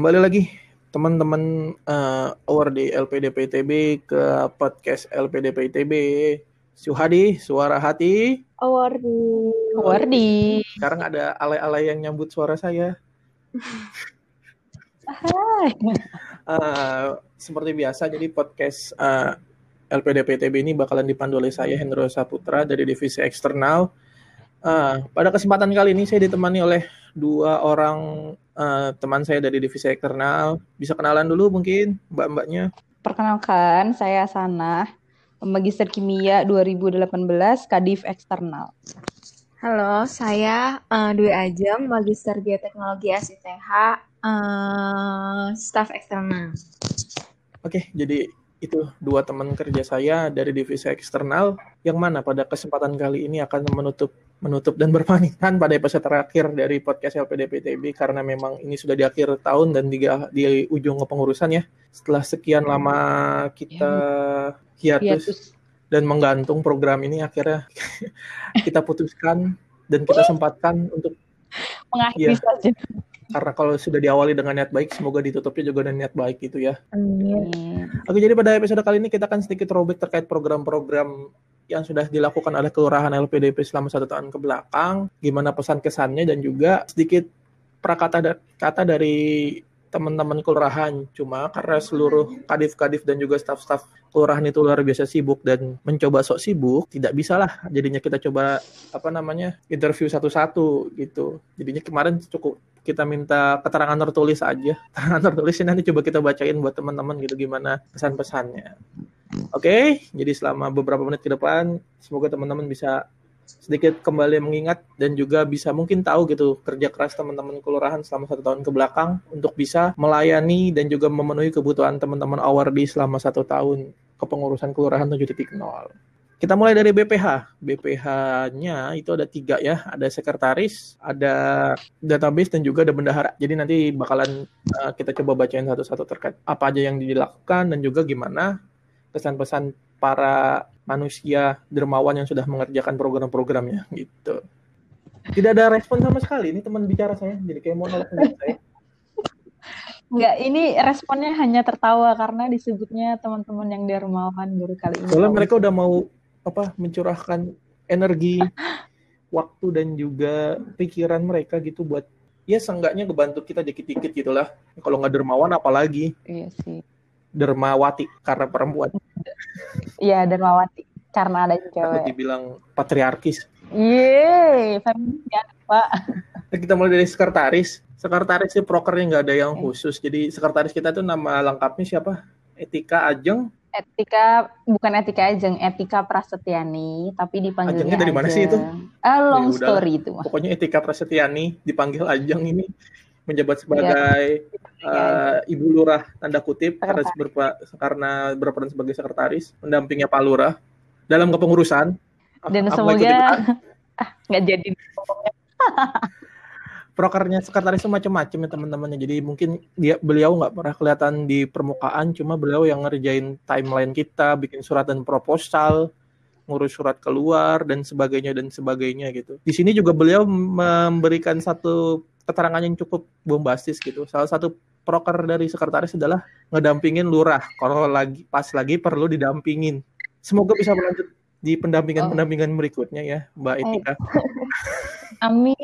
Kembali lagi teman-teman uh, award di LPDPTB ke podcast LPDPTB. Suhadi, suara hati. Awardi. Awardi. Sekarang ada alay-alay yang nyambut suara saya. Hai. Uh, seperti biasa, jadi podcast uh, LPDPTB ini bakalan dipandu oleh saya Hendro Saputra dari divisi eksternal. Uh, pada kesempatan kali ini saya ditemani oleh dua orang uh, teman saya dari divisi eksternal. Bisa kenalan dulu mungkin mbak-mbaknya. Perkenalkan, saya Sana, Magister Kimia 2018, Kadif Eksternal. Halo, saya uh, Dwi Ajeng, Magister Bioteknologi SITH, uh, staf eksternal. Oke, jadi itu dua teman kerja saya dari divisi eksternal yang mana pada kesempatan kali ini akan menutup menutup dan berpamitan pada episode terakhir dari podcast LPDPTB karena memang ini sudah di akhir tahun dan di, di ujung kepengurusan ya. Setelah sekian lama kita hiatus, hiatus. dan menggantung program ini akhirnya kita putuskan dan kita sempatkan untuk mengakhiri ya, saja karena kalau sudah diawali dengan niat baik, semoga ditutupnya juga dengan niat baik gitu ya. Amin. Oke, jadi pada episode kali ini kita akan sedikit robek terkait program-program yang sudah dilakukan oleh Kelurahan LPDP selama satu tahun ke belakang, gimana pesan kesannya dan juga sedikit prakata kata dari teman-teman kelurahan. Cuma karena seluruh kadif-kadif dan juga staf-staf kelurahan itu luar biasa sibuk dan mencoba sok sibuk tidak bisa lah. Jadinya kita coba apa namanya interview satu-satu gitu. Jadinya kemarin cukup kita minta keterangan tertulis aja keterangan tertulisnya nanti coba kita bacain buat teman-teman gitu gimana pesan-pesannya oke jadi selama beberapa menit ke depan semoga teman-teman bisa sedikit kembali mengingat dan juga bisa mungkin tahu gitu kerja keras teman-teman kelurahan selama satu tahun ke belakang untuk bisa melayani dan juga memenuhi kebutuhan teman-teman awardi selama satu tahun kepengurusan kelurahan 7.0. Kita mulai dari BPH. BPH-nya itu ada tiga ya, ada sekretaris, ada database dan juga ada bendahara. Jadi nanti bakalan uh, kita coba bacain satu-satu terkait apa aja yang dilakukan dan juga gimana pesan-pesan para manusia dermawan yang sudah mengerjakan program-programnya gitu. Tidak ada respon sama sekali. Ini teman bicara saya, jadi kayak monolog saya. Enggak, ini responnya hanya tertawa karena disebutnya teman-teman yang dermawan baru kali ini. Soalnya mereka udah mau apa mencurahkan energi, waktu dan juga pikiran mereka gitu buat ya seenggaknya ngebantu kita dikit-dikit gitulah. Kalau nggak dermawan apalagi. Iya sih. Dermawati karena perempuan. Iya, Dermawati karena ada cewek. Aku dibilang patriarkis. Yeay, feminis ya, Pak. Kita mulai dari sekretaris. Sekretaris sih prokernya nggak ada yang khusus. Jadi sekretaris kita tuh nama lengkapnya siapa? Etika Ajeng. Etika bukan Etika Ajeng, Etika Prasetyani, tapi dipanggilnya Ajengnya dari mana sih itu? Ah, long Ya, story itu. Pokoknya Etika Prasetyani dipanggil Ajeng ini menjabat sebagai uh, ibu lurah tanda kutip karena, berpa, karena berperan sebagai sekretaris mendampingnya Pak Lurah dalam kepengurusan. Dan Aku semoga ah, nggak jadi. Prokernya sekretaris itu macam-macam ya teman-temannya. Jadi mungkin dia beliau nggak pernah kelihatan di permukaan, cuma beliau yang ngerjain timeline kita, bikin surat dan proposal, ngurus surat keluar dan sebagainya dan sebagainya gitu. Di sini juga beliau memberikan satu keterangan yang cukup bombastis gitu. Salah satu proker dari sekretaris adalah ngedampingin lurah kalau lagi pas lagi perlu didampingin. Semoga bisa berlanjut di pendampingan-pendampingan berikutnya ya, Mbak Etika. Amin.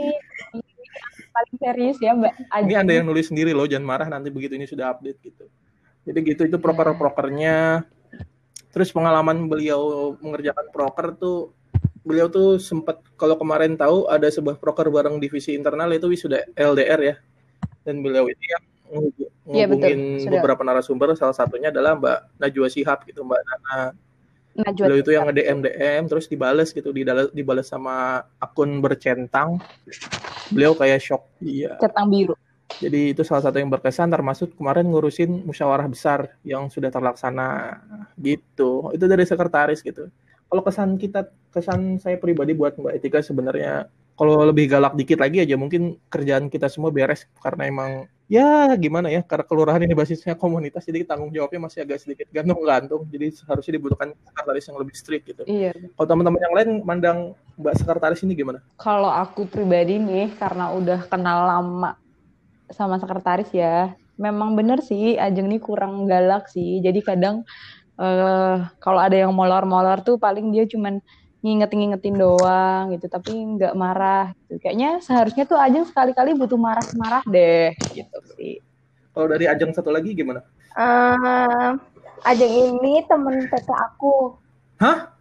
Paling serius ya, Mbak. Ini Anda yang nulis sendiri loh, jangan marah nanti begitu ini sudah update gitu. Jadi gitu itu proker-prokernya. Terus pengalaman beliau mengerjakan proker tuh beliau tuh sempat kalau kemarin tahu ada sebuah proker bareng divisi internal itu wisuda LDR ya. Dan beliau ini yang ngehubungin ya, beberapa narasumber salah satunya adalah Mbak Najwa Shihab gitu, Mbak Nana Najwa beliau itu yang nge-DM DM terus dibales gitu dibales, dibales sama akun bercentang. Beliau kayak shock. Iya. Centang biru. Jadi itu salah satu yang berkesan termasuk kemarin ngurusin musyawarah besar yang sudah terlaksana gitu. Itu dari sekretaris gitu. Kalau kesan kita kesan saya pribadi buat Mbak Etika sebenarnya kalau lebih galak dikit lagi aja mungkin kerjaan kita semua beres karena emang ya gimana ya karena kelurahan ini basisnya komunitas jadi tanggung jawabnya masih agak sedikit gantung-gantung jadi harusnya dibutuhkan sekretaris yang lebih strict gitu. Iya. Kalau teman-teman yang lain mandang Mbak sekretaris ini gimana? Kalau aku pribadi nih karena udah kenal lama sama sekretaris ya. Memang bener sih Ajeng ini kurang galak sih. Jadi kadang uh, kalau ada yang molor-molor tuh paling dia cuman ngingetin-ngingetin doang gitu, tapi nggak marah. Gitu. Kayaknya seharusnya tuh Ajeng sekali-kali butuh marah-marah deh gitu sih. Kalau dari Ajeng satu lagi gimana? Uh, Ajeng ini temen PK aku. Hah?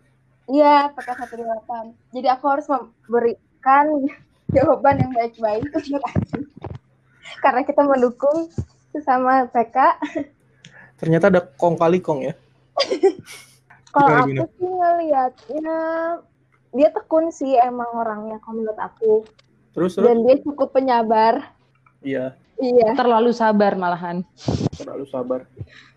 Iya, PK 128. Jadi aku harus memberikan jawaban yang baik-baik untuk Ajeng. Karena kita mendukung sesama PK. Ternyata ada kong kali kong ya? Kalau aku sih ngeliatnya dia tekun sih emang orangnya kalau menurut aku. Terus, terus? Dan dia cukup penyabar. Iya. Iya. Terlalu sabar malahan. Terlalu sabar.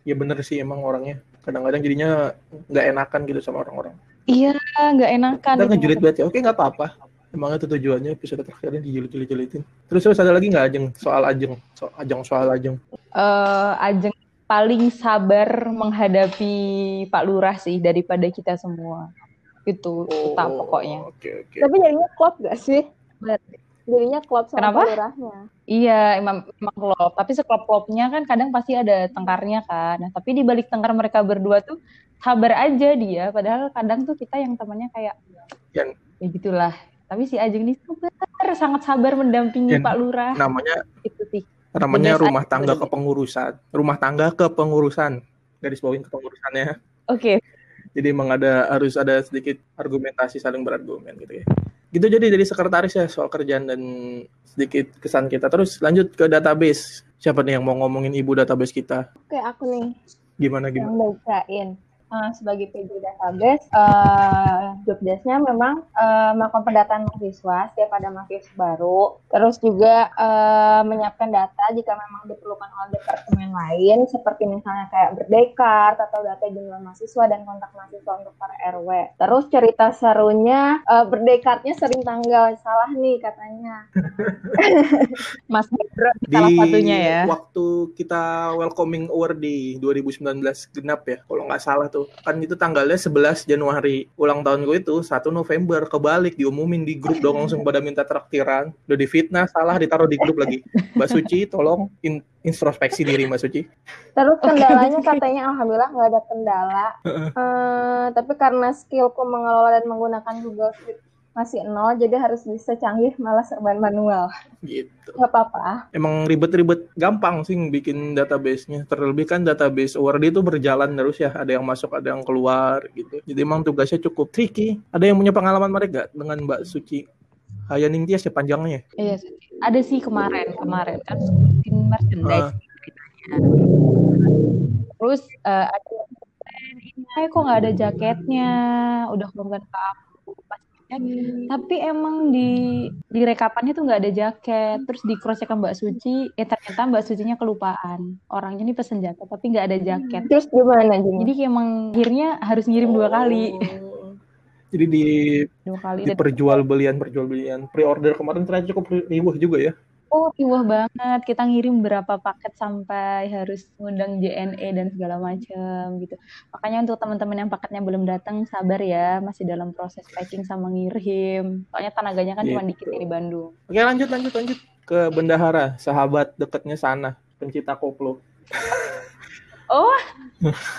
Ya bener sih emang orangnya. Kadang-kadang jadinya nggak enakan gitu sama orang-orang. Iya, nggak enakan. Kita ngejulit banget ya. Oke, nggak apa-apa. Emang itu tujuannya episode terakhirnya dijulit-julit-julitin. Terus terus ada lagi nggak Ajeng soal Ajeng? So, ajeng soal Ajeng. Uh, ajeng paling sabar menghadapi Pak Lurah sih daripada kita semua. Itu oh, pokoknya. Okay, okay. Tapi jadinya klop gak sih? Jadinya klop sama Kenapa? Pak Lurahnya. Iya, emang, emang klop. Tapi seklop-klopnya kan kadang pasti ada tengkarnya kan. Nah, tapi di balik tengkar mereka berdua tuh sabar aja dia. Padahal kadang tuh kita yang temannya kayak yang ya gitulah. Tapi si Ajeng ini sabar, sangat sabar mendampingi Pak Lurah. Namanya itu sih namanya rumah tangga kepengurusan. Rumah tangga kepengurusan. Garis bawain kepengurusannya. Oke. Okay. jadi emang ada harus ada sedikit argumentasi saling berargumen gitu ya. Gitu jadi dari sekretaris ya soal kerjaan dan sedikit kesan kita. Terus lanjut ke database. Siapa nih yang mau ngomongin ibu database kita? Oke aku nih. Gimana gimana? yang bacain uh, sebagai PJ database, uh, job desk-nya memang uh, melakukan pendataan mahasiswa setiap ada mahasiswa baru, terus juga uh, menyiapkan data jika memang diperlukan oleh departemen lain, seperti misalnya kayak berdekar atau data jumlah mahasiswa dan kontak mahasiswa untuk para RW. Terus cerita serunya, uh, berdekarnya sering tanggal salah nih katanya. Mas Bro, salah satunya ya. Waktu kita welcoming award di 2019 genap ya, kalau nggak salah tuh tuh kan itu tanggalnya 11 Januari ulang tahun gue itu 1 November kebalik diumumin di grup dong langsung pada minta traktiran. Udah difitnah salah ditaruh di grup lagi. Mbak Suci tolong in introspeksi diri Mbak Suci. Terus kendalanya katanya alhamdulillah nggak ada kendala. Uh, tapi karena skillku mengelola dan menggunakan Google Sheet masih nol jadi harus bisa canggih malah serba manual. Gitu. Nggak apa-apa. Emang ribet-ribet gampang sih bikin database-nya. Terlebih kan database Word itu berjalan terus ya. Ada yang masuk ada yang keluar gitu. Jadi emang tugasnya cukup tricky. Ada yang punya pengalaman mereka dengan Mbak Suci? Hayaning Tias ya panjangnya. Iya ada sih kemarin kemarin kan bikin merchandise uh. terus uh, ada ini kok nggak ada jaketnya? Udah kirimkan ke aku. Pas Hmm. Tapi emang di di rekapannya tuh nggak ada jaket. Terus di cross check Mbak Suci, eh ternyata Mbak Sucinya kelupaan. Orangnya ini pesen jaket tapi nggak ada jaket. Terus gimana Jadi emang akhirnya harus ngirim dua kali. Oh. Jadi di dua kali di perjual belian perjual belian pre-order kemarin ternyata cukup ribuh juga ya. Oh, riuh banget. Kita ngirim berapa paket sampai harus ngundang JNE dan segala macam gitu. Makanya untuk teman-teman yang paketnya belum datang, sabar ya, masih dalam proses packing sama ngirim. Soalnya tenaganya kan gitu. cuma dikit di Bandung. Oke, lanjut lanjut lanjut ke Bendahara, sahabat dekatnya sana, pencipta koplo. oh,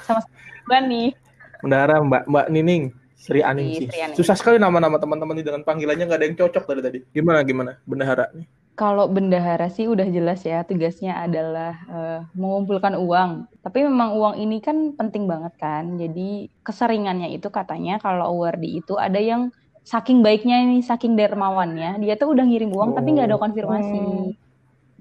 sama-sama nih. Bendahara Mbak Mbak Nining. Sri Aning sih. Susah sekali nama-nama teman-teman ini dengan panggilannya nggak ada yang cocok dari tadi. Gimana gimana bendahara nih? Kalau bendahara sih udah jelas ya tugasnya adalah uh, mengumpulkan uang. Tapi memang uang ini kan penting banget kan. Jadi keseringannya itu katanya kalau awardi itu ada yang saking baiknya ini saking dermawannya dia tuh udah ngirim uang oh. tapi nggak ada konfirmasi. Hmm.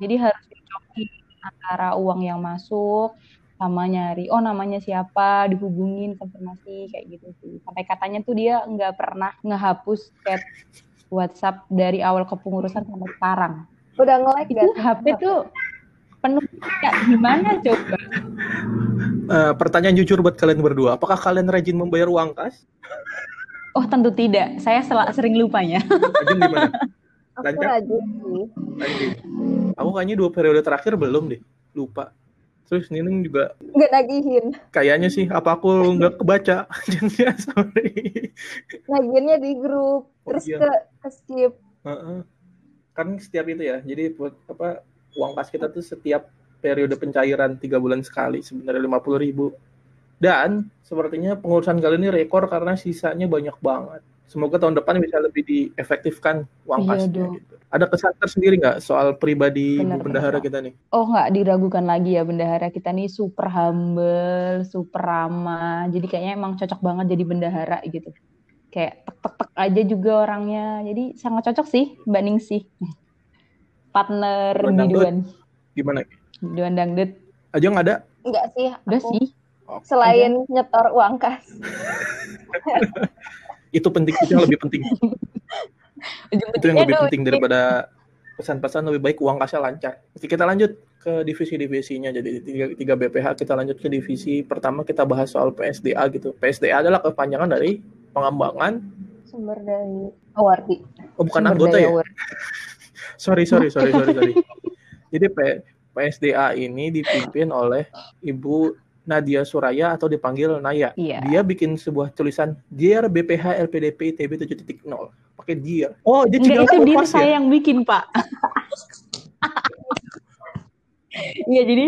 Jadi harus dicokin antara uang yang masuk sama nyari oh namanya siapa dihubungin konfirmasi kayak gitu sih sampai katanya tuh dia nggak pernah ngehapus chat WhatsApp dari awal kepengurusan sampai sekarang. Udah nge-like itu HP tuh penuh ya gimana coba? Uh, pertanyaan jujur buat kalian berdua, apakah kalian rajin membayar uang kas? Oh tentu tidak, saya sel sering lupanya. Rajin gimana? Aku rajin Rajin. Aku kayaknya dua periode terakhir belum deh, lupa. Terus Nining juga nggak nagihin. Kayaknya sih, apa aku nggak kebaca? Sorry. Nagihinnya di grup, terus oh, iya. ke, ke skip. Uh -uh. Kan setiap itu ya, jadi buat apa uang kas kita tuh setiap periode pencairan tiga bulan sekali sebenarnya lima puluh ribu dan sepertinya pengurusan kali ini rekor karena sisanya banyak banget. Semoga tahun depan bisa lebih diefektifkan uang Iya kasnya dong. gitu. Ada kesan tersendiri nggak soal pribadi Benar, Bu bendahara benar. kita nih? Oh nggak diragukan lagi ya bendahara kita nih super humble, super ramah. Jadi kayaknya emang cocok banget jadi bendahara gitu. Kayak tek tek tek aja juga orangnya. Jadi sangat cocok sih Mbak Ningsih. Partner biduan. Gimana? Biduan dangdut. Aja nggak ada? Enggak sih, Udah aku sih. selain nyetor uang kas. Itu penting itu yang lebih penting. itu yang lebih penting daripada pesan-pesan lebih baik uang kasnya lancar. Oke, kita lanjut ke divisi-divisinya. Jadi tiga, tiga BPH kita lanjut ke divisi pertama kita bahas soal PSDA gitu. PSDA adalah kepanjangan dari pengembangan Sumber dari Awardi. oh bukan Sumber anggota daya ya. Sorry sorry sorry sorry sorry. Jadi P, PSDA ini dipimpin oleh Ibu Nadia Suraya atau dipanggil Naya. Iya. Dia bikin sebuah tulisan Dear BPH LPDP ITB 7.0. Pakai Dear. Oh, dia Enggak itu dir kopas ya? saya yang bikin pak. Iya jadi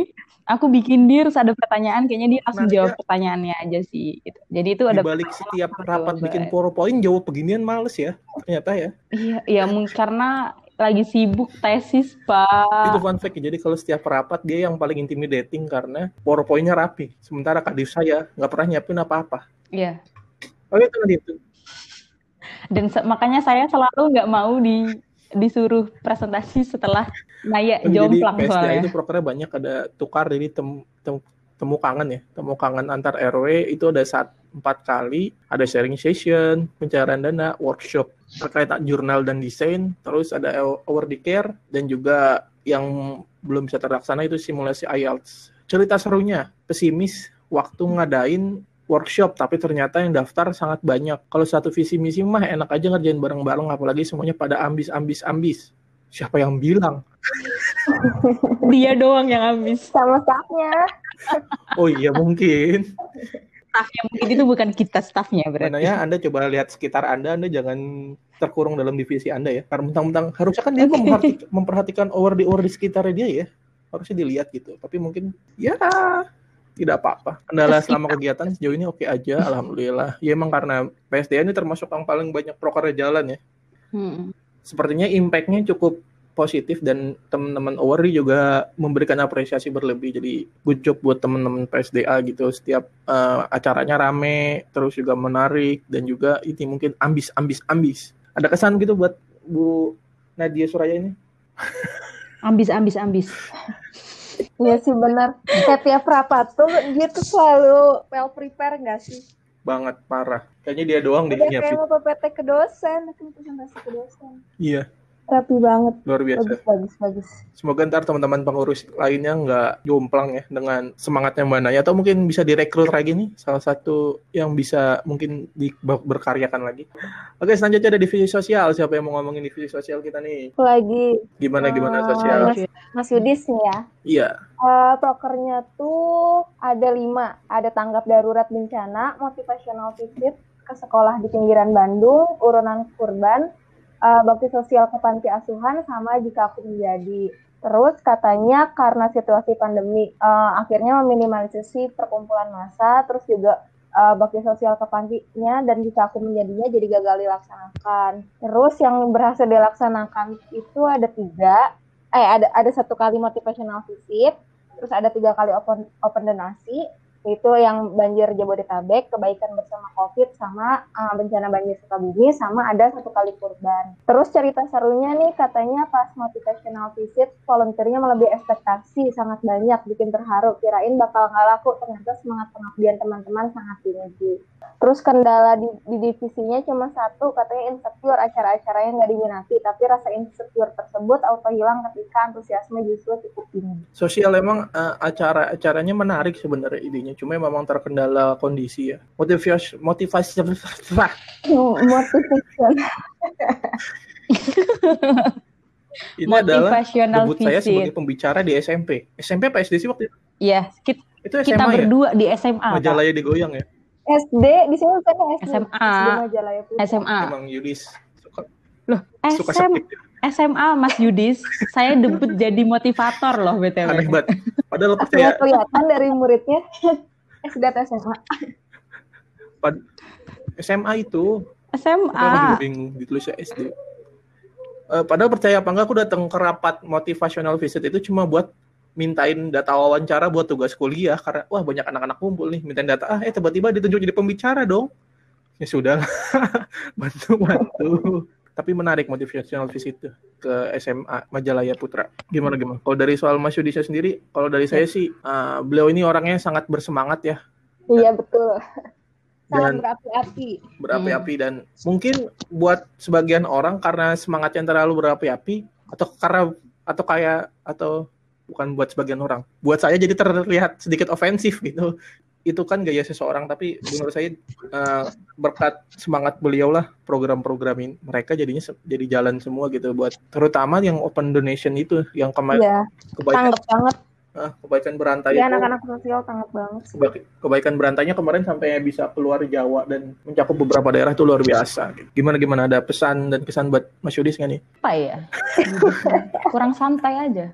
aku bikin dir ada pertanyaan kayaknya dia langsung Nah, jawab dia- pertanyaannya aja sih. Gitu. Jadi itu ada balik setiap rapat bikin PowerPoint jawab beginian males ya. Ternyata ya. Iya, ya mungkin karena lagi sibuk tesis, Itu Pak. fun fact. Jadi kalau setiap rapat dia yang paling intimidating karena PowerPoint-nya rapi. Sementara kadif saya nggak pernah nyiapin apa-apa. Iya. Oh itu tadi itu. Dan makanya saya selalu nggak mau di disuruh presentasi setelah Naya Oh, jadi jomplang PSDA soalnya. itu prokernya banyak ada tukar jadi tem, tem- temu kangen ya temu kangen antar RW itu ada saat empat kali ada sharing session pencarian dana workshop terkait jurnal dan desain terus ada award care dan juga yang belum bisa terlaksana itu simulasi IELTS cerita serunya pesimis waktu ngadain workshop tapi ternyata yang daftar sangat banyak kalau satu visi misi mah enak aja ngerjain bareng-bareng apalagi semuanya pada ambis ambis ambis siapa yang bilang Dia doang yang habis. Sama staffnya. Oh iya mungkin. Staffnya mungkin itu bukan kita staffnya berarti. Makanya Anda coba lihat sekitar Anda, Anda jangan terkurung dalam divisi Anda ya. Karena mentang-mentang harusnya kan dia memperhati- memperhatikan over di over di sekitarnya dia ya. Harusnya dilihat gitu. Tapi mungkin ya tidak apa-apa. Kendala selama kegiatan sejauh ini oke aja, alhamdulillah. Ya emang karena PSDA ini termasuk yang paling banyak prokernya jalan ya. Hmm. Sepertinya impact-nya cukup positif dan teman-teman Awari juga memberikan apresiasi berlebih. Jadi good job buat teman-teman PSDA gitu. Setiap eh, acaranya rame, terus juga menarik dan juga ini mungkin ambis ambis ambis. Ada kesan gitu buat Bu Nadia Suraya ini? Ambis, ambis, ambis. Iya sih benar. Kayak tiap rapat tuh dia tuh selalu well prepare nggak sih? Banget parah. Kayaknya dia doang deh Udah kayak mau PPT ke dosen, aku presentasi ke dosen. Iya, Rapi banget. luar biasa. Bagus, bagus, bagus. Semoga ntar teman-teman pengurus lainnya nggak jomplang ya dengan semangatnya Mbak Naya atau mungkin bisa direkrut lagi nih salah satu yang bisa mungkin di, berkaryakan lagi. Oke selanjutnya ada divisi sosial siapa yang mau ngomongin divisi sosial kita nih? Aku lagi Gimana gimana eh, sosial? Mas, Mas Yudis nih ya. Iya. Eh, prokernya tuh ada lima. Ada tanggap darurat bencana, motivational visit ke sekolah di pinggiran Bandung, urunan kurban, eh, bakti sosial ke panti asuhan, sama jika aku menjadi. Terus katanya karena situasi pandemi, eh, akhirnya meminimalisasi perkumpulan massa, terus juga eh, bakti sosial ke pantinya dan jika aku menjadinya jadi gagal dilaksanakan. Terus yang berhasil dilaksanakan itu ada tiga, eh ada ada satu kali motivational visit, terus ada tiga kali open open donasi itu yang banjir Jabodetabek, kebaikan bersama COVID, sama uh, bencana banjir Sukabumi, sama ada satu kali kurban. Terus cerita serunya nih katanya pas motivational visit volunteernya melebihi ekspektasi sangat banyak, bikin terharu. Kirain bakal nggak laku, ternyata semangat pengabdian teman-teman sangat tinggi. Terus kendala di, di divisinya cuma satu, katanya insecure acara-acaranya nggak diminati, tapi rasa insecure tersebut auto hilang ketika antusiasme justru cukup tinggi. Sosial emang eh, acara-acaranya menarik sebenarnya idenya, cuma memang terkendala kondisi ya. Motivasi motivasi Motivation. ini adalah debut saya sebagai visit. pembicara di SMP. SMP apa SD sih waktu itu? Iya, kita, Itu kita SMA ya? berdua di SMA. Pak. Majalaya digoyang ya? SD di sini bukan SD. SMA. Putra. SMA. Emang Yudis suka Loh, suka SM, sakit. ya. SMA Mas Yudis, saya debut jadi motivator loh BTW. Aneh banget. Padahal Sudah percaya kelihatan dari muridnya. SD atau SMA. pad- SMA itu SMA. bingung ditulisnya SD. Eh, padahal percaya apa enggak aku datang ke rapat motivational visit itu cuma buat mintain data wawancara buat tugas kuliah karena wah banyak anak-anak kumpul nih mintain data ah eh tiba-tiba ditunjuk jadi pembicara dong ya sudah bantu bantu tapi menarik motivational visit tuh ke SMA Majalaya Putra. Gimana gimana? Kalau dari soal Mas Yudisya sendiri kalau dari saya sih eh, beliau ini orangnya sangat bersemangat ya. Iya betul. Sangat Dan- berapi-api. berapi-api dan mungkin buat sebagian orang karena semangatnya terlalu berapi-api atau karena atau kayak atau bukan buat sebagian orang. Buat saya jadi terlihat sedikit ofensif gitu itu kan gaya seseorang tapi menurut saya eh, berkat semangat beliau lah program-program ini mereka jadinya jadi jalan semua gitu buat terutama yang open donation itu yang kemarin Iya, kebaikan tanggap banget. eh, kebaikan berantai itu anak-anak sosial tanggap banget. Keba- kebaikan berantainya kemarin sampai bisa keluar Jawa dan mencakup beberapa daerah itu luar biasa. Gimana gimana ada pesan dan kesan buat Mas Yudis nggak nih? Apa ya? Kurang santai aja.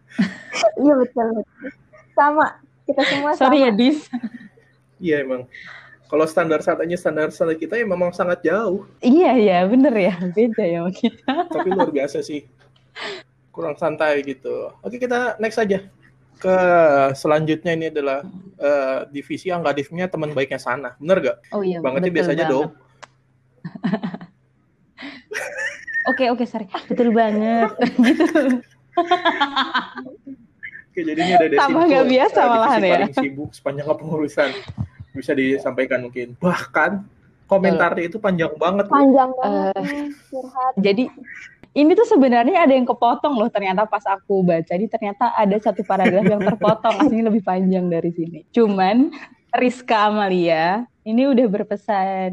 Iya betul. betul. Sama. Kita semua Sorry ya sama. Dis. Iya emang. Kalau standar saatnya standar standar kita ya memang sangat jauh, Iya ya, bener ya. Beda ya sama kita. tapi luar biasa sih. Kurang santai gitu. Oke kita next aja ke selanjutnya ini adalah eh, divisi yang nggak divisinya teman baiknya sana, bener gak? Oh iya. Bangetnya betul biasa aja banget. dong. Oke oke sorry. Betul banget. gitu. Oke, jadi ini ada Tambah Desinfo, nggak biasa eh, malahan ya. paling sibuk sepanjang kepengurusan bisa disampaikan mungkin. Bahkan komentarnya itu panjang banget. loh. Panjang banget curhat. Jadi ini tuh sebenarnya ada yang kepotong loh ternyata pas aku baca ini ternyata ada satu paragraf yang terpotong aslinya lebih panjang dari sini. Cuman Rizka Amalia ini udah berpesan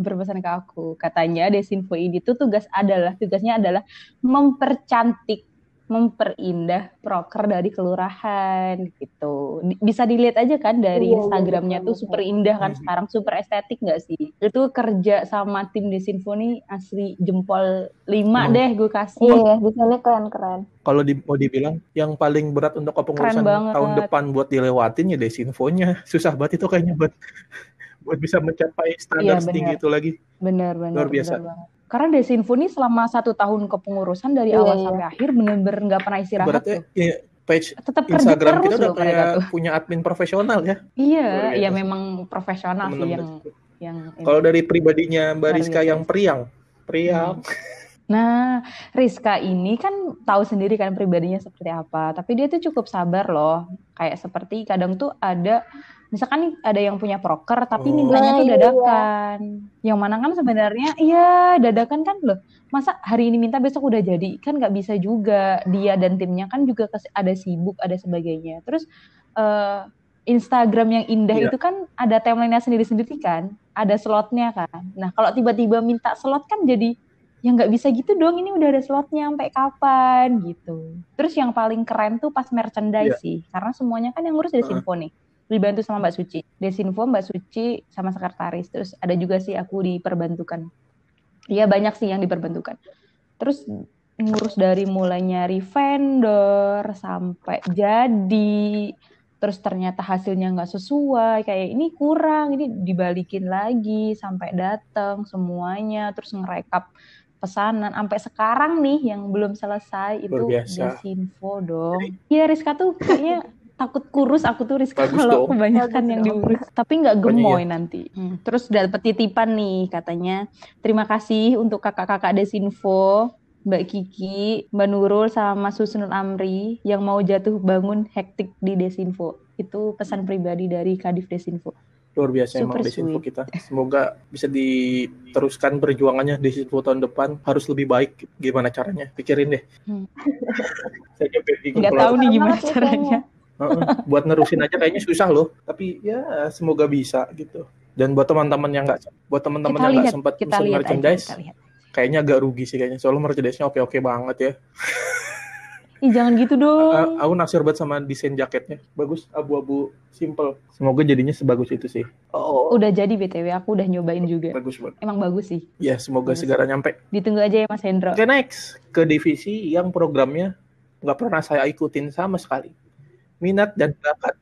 berpesan ke aku katanya Desinfo ini tuh tugas adalah tugasnya adalah mempercantik memperindah proker dari kelurahan gitu. Di- Bisa dilihat aja kan dari Iya, iya, Instagramnya tuh super indah kan Hmm. sekarang super estetik nggak sih? Itu kerja sama tim Desinfo nih asli jempol 5 Emang. deh gue kasih. Iya, desainnya keren-keren. Kalau di, mau dibilang yang paling berat untuk kepengurusan tahun depan buat dilewatin ya desinfonya. Susah banget itu kayaknya buat buat bisa mencapai standar Iya, setinggi benar. itu lagi. Bener bener. Luar biasa. bener banget. Karena Desinfo nih selama satu tahun kepengurusan dari Iya, awal iya. sampai akhir bener-bener nggak pernah istirahat Berarti tuh. ya, page Tetap Instagram terus kita udah kayak punya admin profesional ya. Iya, Luar biasa. ya memang profesional sih yang itu. yang ini. Kalau dari pribadinya Mbak Rizka yang sih. periang, periang. Nah, Rizka ini kan tahu sendiri kan pribadinya seperti apa, tapi dia tuh cukup sabar loh. Kayak seperti kadang tuh ada misalkan nih ada yang punya proker tapi Oh. mintanya Nah, tuh iya. dadakan. Yang mana kan sebenarnya iya dadakan kan loh. Masa hari ini minta besok udah jadi? Kan nggak bisa juga. Dia dan timnya kan juga ada sibuk, ada sebagainya. Terus eh, Instagram yang indah Iya. itu kan ada timelinenya sendiri-sendiri kan, ada slotnya kan. Nah kalau tiba-tiba minta slot kan jadi ya nggak bisa gitu dong ini udah ada slotnya sampai kapan gitu terus yang paling keren tuh pas merchandise Iya. sih karena semuanya kan yang ngurus Desinfo nih dibantu sama Mbak Suci. Desinfo Mbak Suci sama sekretaris. Terus ada juga sih aku diperbantukan. Iya banyak sih yang diperbantukan. Terus ngurus dari mulai nyari vendor sampai jadi terus ternyata hasilnya nggak sesuai kayak ini kurang ini dibalikin lagi sampai datang semuanya terus ngerekap pesanan. Sampai sekarang nih yang belum selesai itu. Desinfo dong. Iya Rizka tuh kayaknya takut kurus aku tuh Rizka Bagus kalau dong. kebanyakan Bagus yang diurus tapi nggak gemoy nanti Hmm, terus dapat titipan nih katanya terima kasih untuk kakak-kakak Desinfo Mbak Kiki, Mbak Nurul, sama Mas Husnul Amri yang mau jatuh bangun hektik di Desinfo. Itu pesan pribadi dari Kadif Desinfo. Luar biasa emang Super Desinfo sweet. kita. Semoga bisa diteruskan perjuangannya Desinfo tahun depan harus lebih baik. Gimana caranya? Pikirin deh. Hmm. Saya Nggak tahu nih gimana ya caranya. Buat nerusin aja kayaknya susah loh. Tapi ya semoga bisa gitu. Dan buat teman-teman yang nggak, buat teman-teman yang nggak sempat kita lihat aja, merchandise, kita lihat. kayaknya agak rugi sih kayaknya. Soalnya merchandise-nya oke-oke banget ya. Ih, jangan gitu A- dong. aku naksir banget sama desain jaketnya. Bagus, abu-abu simple. Semoga jadinya sebagus itu sih. Oh, Udah jadi BTW, aku udah nyobain juga. bagus banget. Emang bagus sih. Ya, semoga Bagus. segera nyampe. Ditunggu aja ya Mas Hendro. Oke, next. Ke divisi yang programnya nggak pernah saya ikutin sama sekali. Minat dan bakat.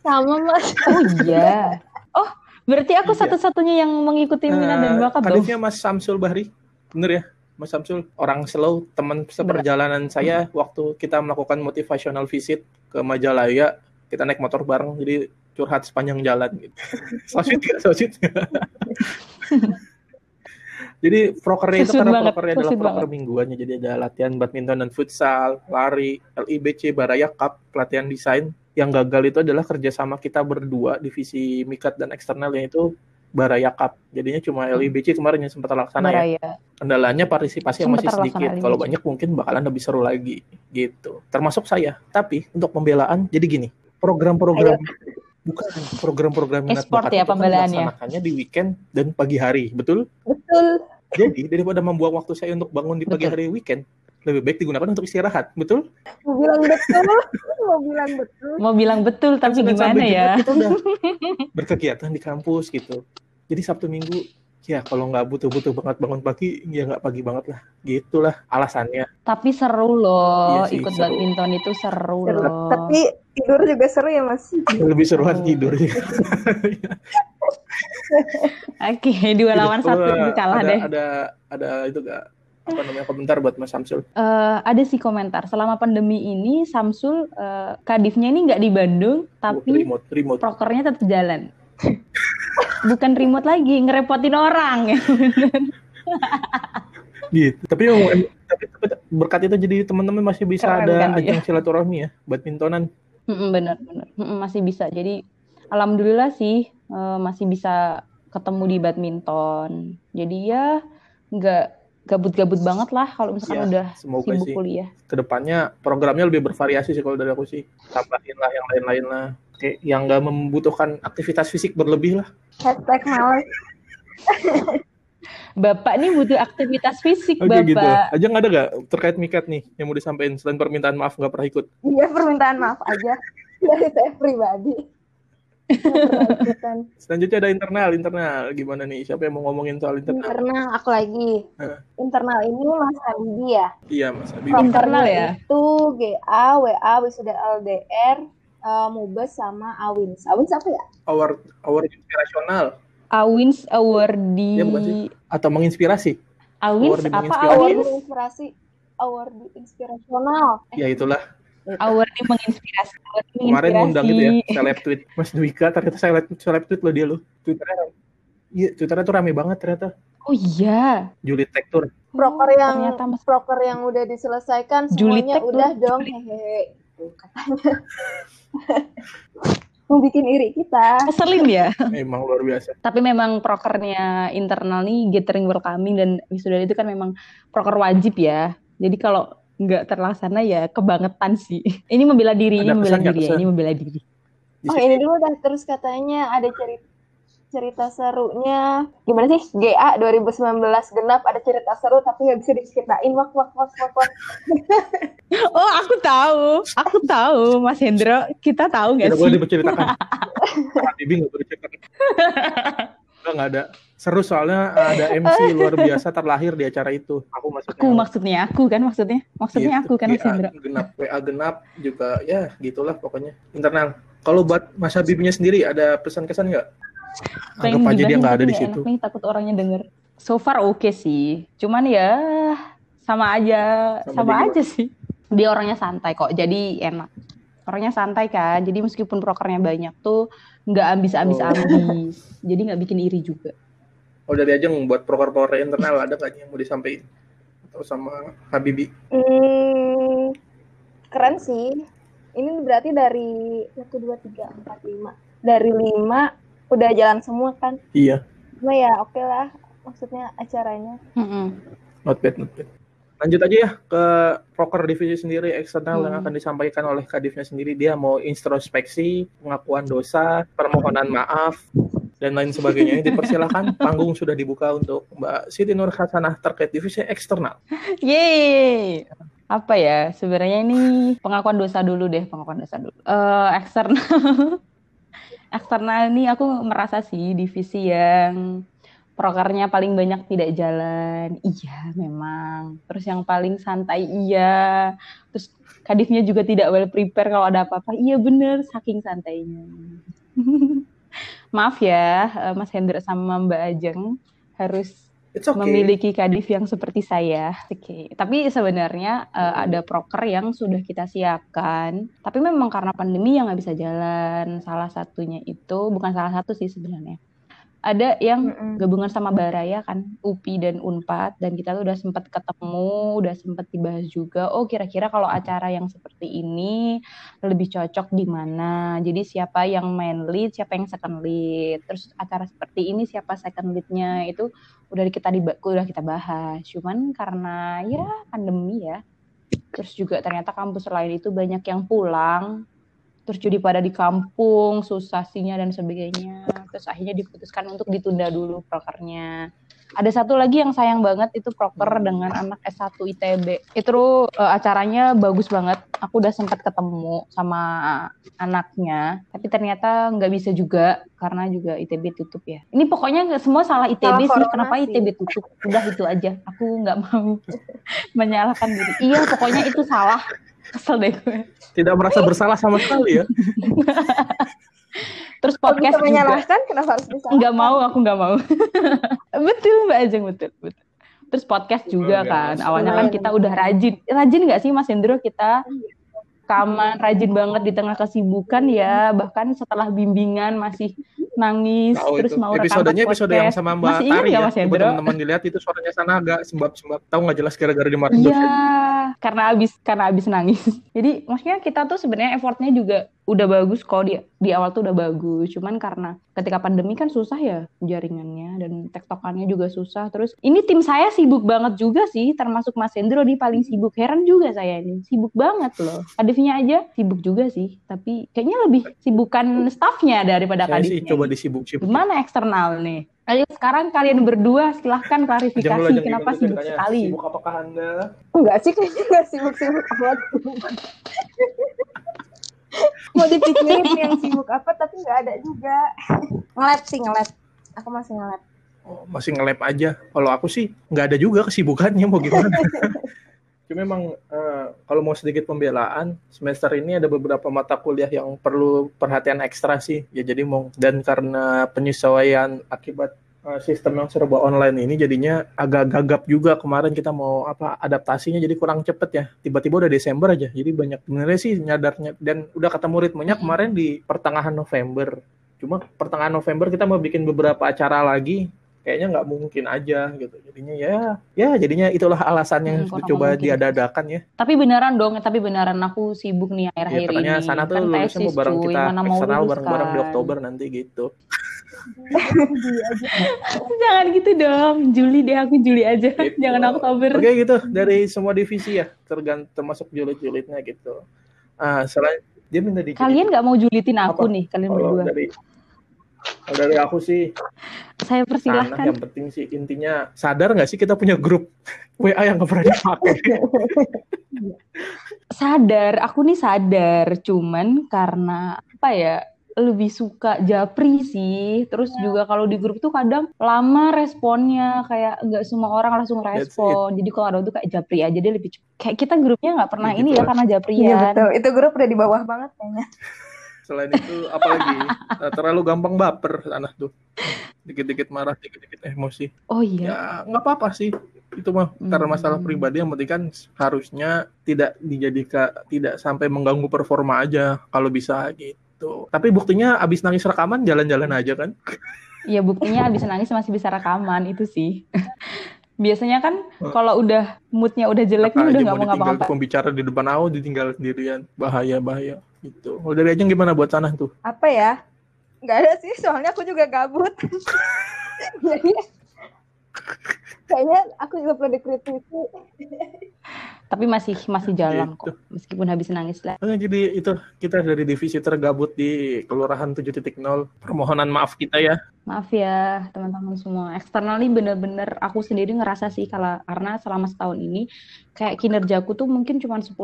Sama mas. Oh iya. Oh, berarti aku Iya. satu-satunya yang mengikuti minat dan Eh, bakat dong. kadifnya Mas Samsul Bahri. Bener ya? Mas Samsul, orang slow, teman seperjalanan saya waktu kita melakukan motivational visit ke Majalaya, kita naik motor bareng, jadi curhat sepanjang jalan gitu. Sosit nggak? Sosit? Jadi prokernya itu karena banget, prokernya adalah proker banget. mingguannya. Jadi ada latihan badminton dan futsal, lari, LIBC, Baraya Cup, pelatihan desain. Yang gagal itu adalah kerjasama kita berdua, divisi mikat dan eksternal, yaitu Baraya Cup. Jadinya cuma LIBC kemarin yang sempat terlaksana ya. Kendalanya partisipasi yang masih sedikit. LIBC. Kalau banyak mungkin bakalan lebih seru lagi gitu. Termasuk saya. Tapi untuk pembelaan jadi gini, program-program bukan program-program minat Esport bakat ya itu kan dilaksanakannya di weekend dan pagi hari, betul? Betul. Jadi daripada membuang waktu saya untuk bangun di pagi Betul. hari weekend, lebih baik digunakan untuk istirahat, betul? Mau bilang betul. Mau bilang betul. Mau bilang betul tapi gimana ya? Jumat Kita udah berkegiatan di kampus gitu. Jadi Sabtu Minggu ya kalau nggak butuh-butuh banget bangun pagi ya nggak pagi banget lah gitulah alasannya Tapi seru loh, Iya sih, ikut seru. badminton itu seru Seru. loh. Tapi tidur juga seru ya mas. lebih seruan Oh. tidur Oke, dua lawan satu Ada- kalah ada, deh. ada ada itu gak apa namanya komentar buat Mas Samsul Eh, ada sih komentar. Selama pandemi ini Samsul eh, kadifnya ini nggak di Bandung, tapi remote remote prokernya tetap jalan. Bukan remote lagi, ngerepotin orang ya. gitu tapi, tapi, tapi berkat itu jadi teman-teman masih bisa Keren ada kan, ajang silaturahmi ya badmintonan bener Mm-mm, masih bisa. Jadi alhamdulillah sih eh, masih bisa ketemu di badminton. Jadi ya nggak gabut-gabut banget lah kalau misalkan Ya, udah semoga sibuk sih kuliah. ke depannya programnya lebih bervariasi sih kalau dari aku sih tambahin lah yang lain-lain lah kayak yang nggak membutuhkan aktivitas fisik berlebih lah Hashtag males. Bapak nih butuh aktivitas fisik, oke gitu Bapak. aja nggak ada nggak terkait mikat nih yang mau disampaikan selain permintaan maaf nggak pernah ikut Iya permintaan maaf aja dari saya pribadi. Selanjutnya ada internal internal gimana nih siapa yang mau ngomongin soal internal Internal aku lagi. Heeh. Internal ini Mas Andi ya. iya mas Habib Internal ya? Itu GA, WA, wisuda LDR, eh, Mubes sama Awins. Awins apa ya? award award inspirasional Awins Awardi Iya, bukan sih? atau menginspirasi Awins Award apa menginspirasi. Awins? Award inspirasi. Award inspirasional. ya itulah Awardi menginspirasi. Awardi kemarin ngundang itu ya menginspirasi. seleb tweet Mas Dwika ternyata seleb seleb tweet lo dia lo twitternya iya twitternya tuh rame banget ternyata Oh iya. Juli Tektur Proker yang Ternyata Mas proker yang udah diselesaikan Juli semuanya tuh, udah dong Tuh, katanya mau bikin iri kita Keselin ya. emang luar biasa Tapi memang prokernya internal nih gathering welcoming dan wisuda itu kan memang proker wajib ya. Jadi kalau nggak terlaksana ya kebangetan sih. Ini membela diri, ini Ada membela diri ya, ini membela diri. Di oh ini dulu dah terus katanya ada cerita cerita serunya gimana sih GA 2019 genap ada cerita seru tapi nggak bisa diceritain wak wak wak wak wak Oh, aku tahu. Aku tahu, Mas Hendro. Kita tahu nggak tidak boleh sih? diperceritakan Pak Bibi nggak boleh ceritakan Enggak, nggak ada seru soalnya ada MC luar biasa terlahir di acara itu aku maksudnya Aku maksudnya aku kan maksudnya. Maksudnya Gitu. aku kan Mas Hendro. genap WA genap juga ya gitulah pokoknya internal kalau buat Mas Habibnya sendiri ada pesan-kesan nggak Pengen anggap aja dia nggak ada di nggak situ enak nih, takut orangnya denger. So far oke sih. Cuman ya sama aja, Sama sama, aja sih. Dia orangnya santai kok, jadi enak. Orangnya santai kan, jadi meskipun prokernya banyak tuh nggak ambis-ambis Oh. ambis. Jadi nggak bikin iri juga. Oh dari aja buat proker-proker internal ada nggak yang mau disampaikan atau sama Habibi? Hmm, keren sih. Ini berarti dari 1, 2, 3, 4, 5. Dari 5 udah jalan semua kan. Iya, Cuma ya oke lah. Maksudnya acaranya. Mm-mm. not bad, not bad. Lanjut aja ya ke proker divisi sendiri eksternal yang Hmm. akan disampaikan oleh kadifnya sendiri. Dia mau introspeksi, pengakuan dosa, permohonan maaf, dan lain sebagainya. Dipersilahkan, panggung sudah dibuka untuk Mbak Siti Nur Hasanah terkait divisi eksternal. Yeay. apa ya sebenarnya ini pengakuan dosa dulu deh pengakuan dosa dulu uh, eksternal eksternal ini aku merasa sih divisi yang prokernya paling banyak tidak jalan iya memang terus yang paling santai iya terus kadifnya juga tidak well prepare kalau ada apa-apa iya bener saking santainya maaf ya eh, Mas Hendra sama Mbak Ajeng harus okay. memiliki kadif yang seperti saya. Oke, okay. tapi sebenarnya uh, ada proker yang sudah kita siapkan. Tapi memang karena pandemi yang nggak bisa jalan. Salah satunya itu bukan salah satu sih sebenarnya ada yang mm-hmm. gabungan sama Baraya kan, UPI dan Unpad dan kita tuh udah sempat ketemu, udah sempat dibahas juga. Oh, kira-kira kalau acara yang seperti ini lebih cocok di mana? Jadi siapa yang main lead, siapa yang second lead. Terus acara seperti ini siapa second leadnya itu udah kita di udah kita bahas. Cuman karena ya pandemi ya. Terus juga ternyata kampus lain itu banyak yang pulang terus jadi pada di kampung susah sinya dan sebagainya terus akhirnya diputuskan untuk ditunda dulu prokernya ada satu lagi yang sayang banget itu proker dengan anak S1 ITB. Itu uh, acaranya bagus banget. Aku udah sempat ketemu sama anaknya, tapi ternyata nggak bisa juga karena juga ITB tutup ya. Ini pokoknya semua salah ITB salah sih. Kenapa. ITB tutup? Udah itu aja. Aku nggak mau menyalahkan diri. Iya, pokoknya itu salah Kesel deh gue. Tidak merasa bersalah sama sekali ya. Terus podcast menyalahkan kenapa harus bisa? Enggak mau, aku enggak mau. betul Mbak Ajeng, betul, betul. Terus podcast juga oh, kan. Awalnya kan kita udah rajin. Rajin nggak sih Mas Hendro kita rekaman rajin banget di tengah kesibukan ya bahkan setelah bimbingan masih nangis Tau terus itu. mau episodenya episode yang sama Mbak masih Tari ya, Mas Hendro? teman-teman dilihat itu suaranya sana agak sembab-sembab tahu nggak jelas gara-gara dimarahin iya karena abis karena abis nangis. Jadi maksudnya kita tuh sebenarnya effortnya juga udah bagus kok. Di di awal tuh udah bagus. Cuman karena ketika pandemi kan susah ya jaringannya dan tektokannya juga susah. Terus ini tim saya sibuk banget juga sih termasuk Mas Hendro di paling sibuk. Heran juga saya ini sibuk banget loh. Kadifnya aja sibuk juga sih tapi kayaknya lebih sibukan staffnya daripada saya kadifnya sih coba disibuk-sibuk. Gimana eksternal nih? Ayo sekarang kalian berdua silahkan klarifikasi aja, kenapa sibuk sekali. Sibuk apakah anda? Enggak sih kayaknya enggak sibuk-sibuk amat. Mau dipikirin yang sibuk apa tapi nggak ada juga. Ngelap sih ngelap aku masih ngelap oh, masih ngelap aja. Kalau aku sih nggak ada juga kesibukannya mau gimana? Cuma memang uh, kalau mau sedikit pembelaan semester ini ada beberapa mata kuliah yang perlu perhatian ekstra sih. Ya jadi mau dan karena penyesuaian akibat sistem yang serba online ini jadinya agak gagap juga. Kemarin kita mau apa adaptasinya jadi kurang cepet ya. Tiba-tiba udah Desember aja. Jadi banyak sebenarnya sih nyadarnya. Dan udah ketemu ritmenya kemarin di pertengahan November. Cuma pertengahan November kita mau bikin beberapa acara lagi kayaknya nggak mungkin aja gitu jadinya ya ya jadinya itulah alasan yang hmm, coba diadakan ya tapi beneran dong tapi beneran aku sibuk nih akhir-akhir ya, ini sana tuh kan lulusnya mau bareng kita eksternal bareng-bareng di Oktober nanti gitu Jangan gitu dong, Juli deh aku Juli aja, gitu. jangan Oktober. Oke gitu, dari semua divisi ya, tergantung termasuk julid-julidnya gitu. Ah, selain dia minta di. Kalian nggak mau julitin aku Apa? nih, kalian Kalau berdua. Dari, dari aku sih. Saya persilahkan. Sana, yang penting sih intinya sadar nggak sih kita punya grup WA yang nggak pernah dipakai. sadar, aku nih sadar, cuman karena apa ya? lebih suka japri sih. Terus ya. juga kalau di grup tuh kadang lama responnya kayak nggak semua orang langsung respon. Jadi kalau ada tuh kayak japri aja dia lebih kayak kita grupnya nggak pernah ya, ini gitu ya karena japrian. Iya betul. Itu grup udah di bawah banget kayaknya. Selain itu apalagi eh, terlalu gampang baper anak tuh. Dikit-dikit marah, dikit-dikit emosi. Oh iya. Ya nggak apa-apa sih itu mah hmm. karena masalah pribadi yang penting kan harusnya tidak dijadikan tidak sampai mengganggu performa aja kalau bisa gitu. Tapi buktinya abis nangis rekaman jalan-jalan aja kan? Iya buktinya abis nangis masih bisa rekaman itu sih. Biasanya kan kalau udah moodnya udah jelek nih udah nggak mau ngapa-ngapa. Pembicara di depan aku ditinggal sendirian, bahaya bahaya gitu. Kalau dari aja gimana buat sana tuh? Apa ya? Gak ada sih, soalnya aku juga gabut. kayaknya aku juga perlu dikritisi tapi masih masih jalan gitu. kok meskipun habis nangis lah jadi itu kita dari divisi tergabut di kelurahan 7.0 permohonan maaf kita ya Maaf ya teman-teman semua. Eksternal ini bener-bener aku sendiri ngerasa sih kalau karena selama setahun ini kayak kinerjaku tuh mungkin cuma 10%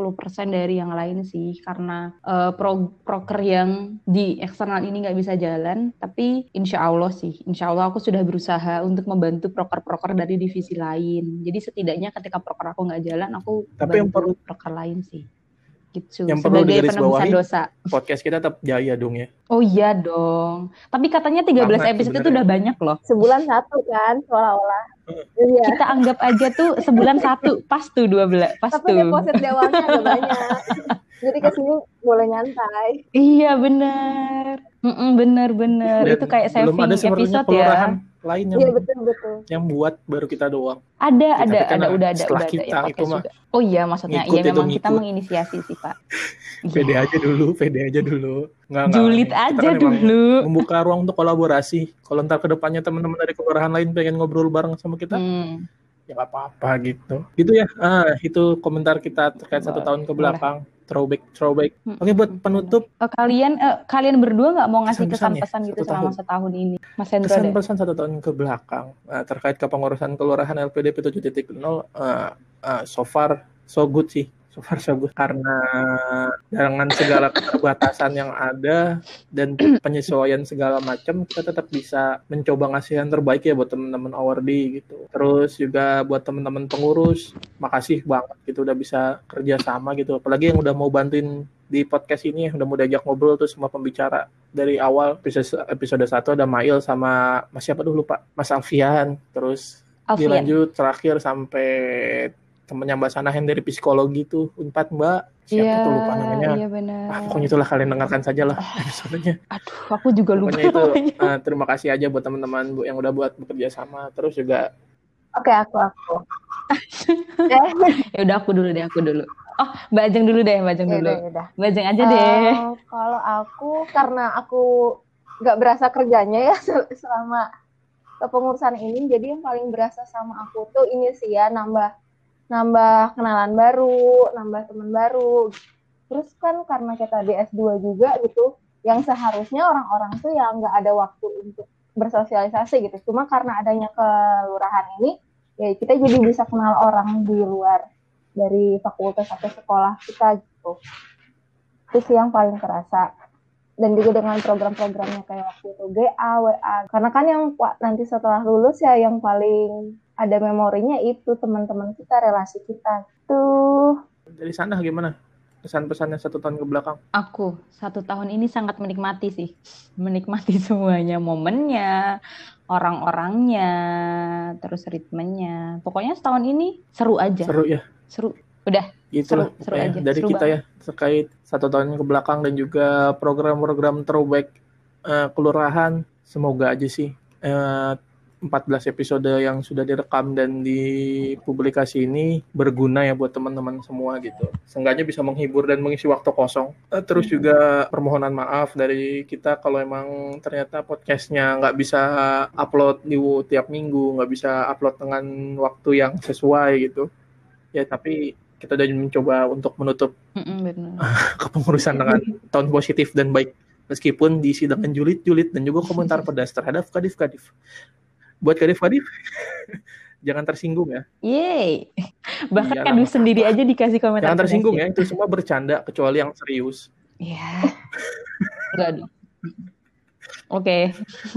dari yang lain sih karena uh, pro proker yang di eksternal ini nggak bisa jalan. Tapi insya Allah sih, insya Allah aku sudah berusaha untuk membantu proker-proker dari divisi lain. Jadi setidaknya ketika proker aku nggak jalan, aku Tapi yang perlu proker lain sih gitu. Yang perlu Sebagai digarisbawahi, dosa. Podcast kita tetap jaya dong ya. Oh iya dong. Tapi katanya 13 Banget episode itu udah banyak loh. Sebulan satu kan, seolah-olah. Iya. Kita anggap aja tuh sebulan satu, pas tuh 12, pas Tapi tuh. deposit di awalnya agak banyak. Jadi ke sini boleh nyantai. Iya bener. Mm-mm, bener bener. Dan Itu kayak belum saving ada episode kelurahan ya. Lain yang Iya betul betul. yang buat baru kita doang. Ada, Ya, ada, kan ada, udah ada, udah ada kita yang itu podcast mah. Oh iya, maksudnya iya itu, memang kita ngikut. menginisiasi sih pak. Pede Iya. aja dulu, pede aja dulu. Nggak, nggak. Julid Kita aja kan dulu. Membuka ruang untuk kolaborasi. Kalau ntar ke depannya teman-teman dari kelurahan lain pengen ngobrol bareng sama kita, Hmm. ya nggak apa-apa gitu. Gitu ya. Ah, itu komentar kita terkait satu Boleh, tahun ke boleh. Throwback, throwback. Hmm. Oke, buat penutup Eh, kalian eh, kalian berdua nggak mau ngasih Kesan-pesan ya, kesan-pesan gitu satu selama tahun. setahun ini, Mas Hendro kesan deh. pesan satu tahun ke belakang Nah, terkait kepengurusan kelurahan LPDP 7.0 eh, eh, so far so good sih so far so good karena dengan segala keterbatasan yang ada dan penyesuaian segala macam kita tetap bisa mencoba ngasih yang terbaik ya buat teman-teman awardee gitu. Terus juga buat teman-teman pengurus makasih banget gitu udah bisa kerja sama gitu. Apalagi yang udah mau bantuin di podcast ini udah mau diajak ngobrol tuh semua pembicara dari awal. Episode episode 1 ada Mail sama Mas siapa dulu Pak? Mas Alfian. Terus Alfian. dilanjut terakhir sampai temennya Mbak Sanahen dari psikologi tuh Unpad Mbak siapa Iya, tuh lupa namanya iya benar. ah, pokoknya itulah kalian dengarkan saja lah episodenya Aduh, aku juga lupa pokoknya itu namanya. eh, terima kasih aja buat teman-teman Bu yang udah buat bekerja sama terus juga Oke aku aku. Eh, Ya udah aku dulu deh, aku dulu. Oh, Mbak Ajeng dulu deh, Mbak Ajeng ya dulu. udah, ya udah. Mbak Ajeng aja deh. Eh, kalau aku karena aku nggak berasa kerjanya ya sel- selama kepengurusan ini, jadi yang paling berasa sama aku tuh ini sih ya nambah nambah kenalan baru, nambah teman baru. Terus kan karena kita di S2 juga gitu, yang seharusnya orang-orang tuh yang nggak ada waktu untuk bersosialisasi gitu. Cuma karena adanya kelurahan ini, ya kita jadi bisa kenal orang di luar dari fakultas atau sekolah kita gitu itu sih yang paling kerasa dan juga dengan program-programnya kayak waktu itu GA, WA karena kan yang nanti setelah lulus ya yang paling ada memorinya itu teman-teman kita relasi kita. Tuh dari sana gimana? Pesan pesannya satu tahun ke belakang. Aku satu tahun ini sangat menikmati sih, menikmati semuanya, momennya, orang-orangnya, terus ritmenya. Pokoknya setahun ini seru aja, seru ya? Seru. Udah, Itulah Seru- seru aja, dari seru kita ya terkait satu tahun ke belakang dan juga program-program throwback eh, kelurahan semoga aja sih. Eh, 14 episode yang sudah direkam dan dipublikasi ini berguna ya buat teman-teman semua gitu. Seenggaknya bisa menghibur dan mengisi waktu kosong. Eh, Terus juga permohonan maaf dari kita kalau emang ternyata podcastnya nggak bisa upload di tiap minggu, nggak bisa upload dengan waktu yang sesuai gitu. Ya tapi kita udah mencoba untuk menutup bener. kepengurusan dengan tahun positif dan baik meskipun diisi dengan julid-julid dan juga komentar pedas terhadap kadif-kadif. Buat kadif-kadif jangan tersinggung ya. Yeay. Bahkan kadus nggak sendiri aja dikasih komentar. Jangan tersinggung ya, itu semua bercanda kecuali yang serius. Iya. Enggak dong. Oke.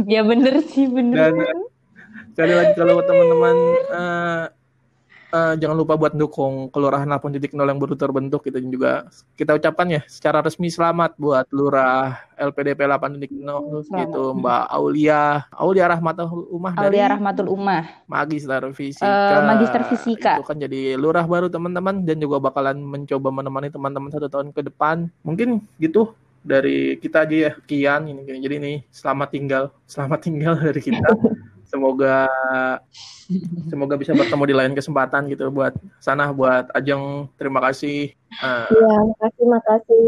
Ya bener sih, bener. Dan eh, sekali lagi kalau teman-teman eh, eh, jangan lupa buat dukung kelurahan 8.0 yang baru terbentuk gitu Dan juga kita ucapkan ya secara resmi selamat buat lurah LPDP 8.0 gitu Mbak Aulia Aulia Rahmatul Umah dari Aulia Rahmatul Ummah. Magister Fisika. Eh, Magister Fisika. Itu kan jadi lurah baru teman-teman dan juga bakalan mencoba menemani teman-teman satu tahun ke depan. Mungkin gitu dari kita aja ya Kian ini jadi ini selamat tinggal selamat tinggal dari kita semoga semoga bisa bertemu di lain kesempatan gitu buat sana buat Ajeng. Terima kasih. Eh, ya makasih makasih.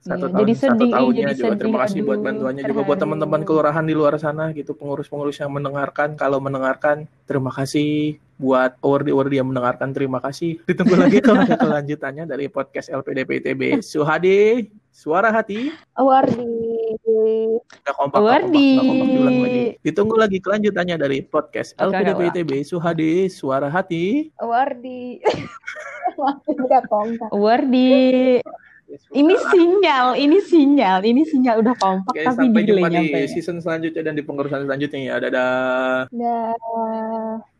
Satu Iya, tahun jadi satu sedih, tahunnya jadi juga. Sedih, terima kasih buat aduh, bantuannya juga terharu. buat teman-teman kelurahan di luar sana gitu pengurus-pengurus yang mendengarkan. Kalau mendengarkan terima kasih. Buat award-award yang mendengarkan terima kasih. Ditunggu lagi kalau ada kelanjutannya dari podcast LPDP ITB Suhadi suara hati. Awardi Gak kompak, gak kompak, gak kompak diulang lagi. Ditunggu lagi kelanjutannya dari podcast LPDP ITB Suhadi Suara Hati. Wardi. Kompak. Wardi. Ini sinyal, ini sinyal, ini sinyal udah kompak Oke, tapi sampai jumpa di nyampe. season selanjutnya dan di pengurusan selanjutnya ya. Dadah. Dah.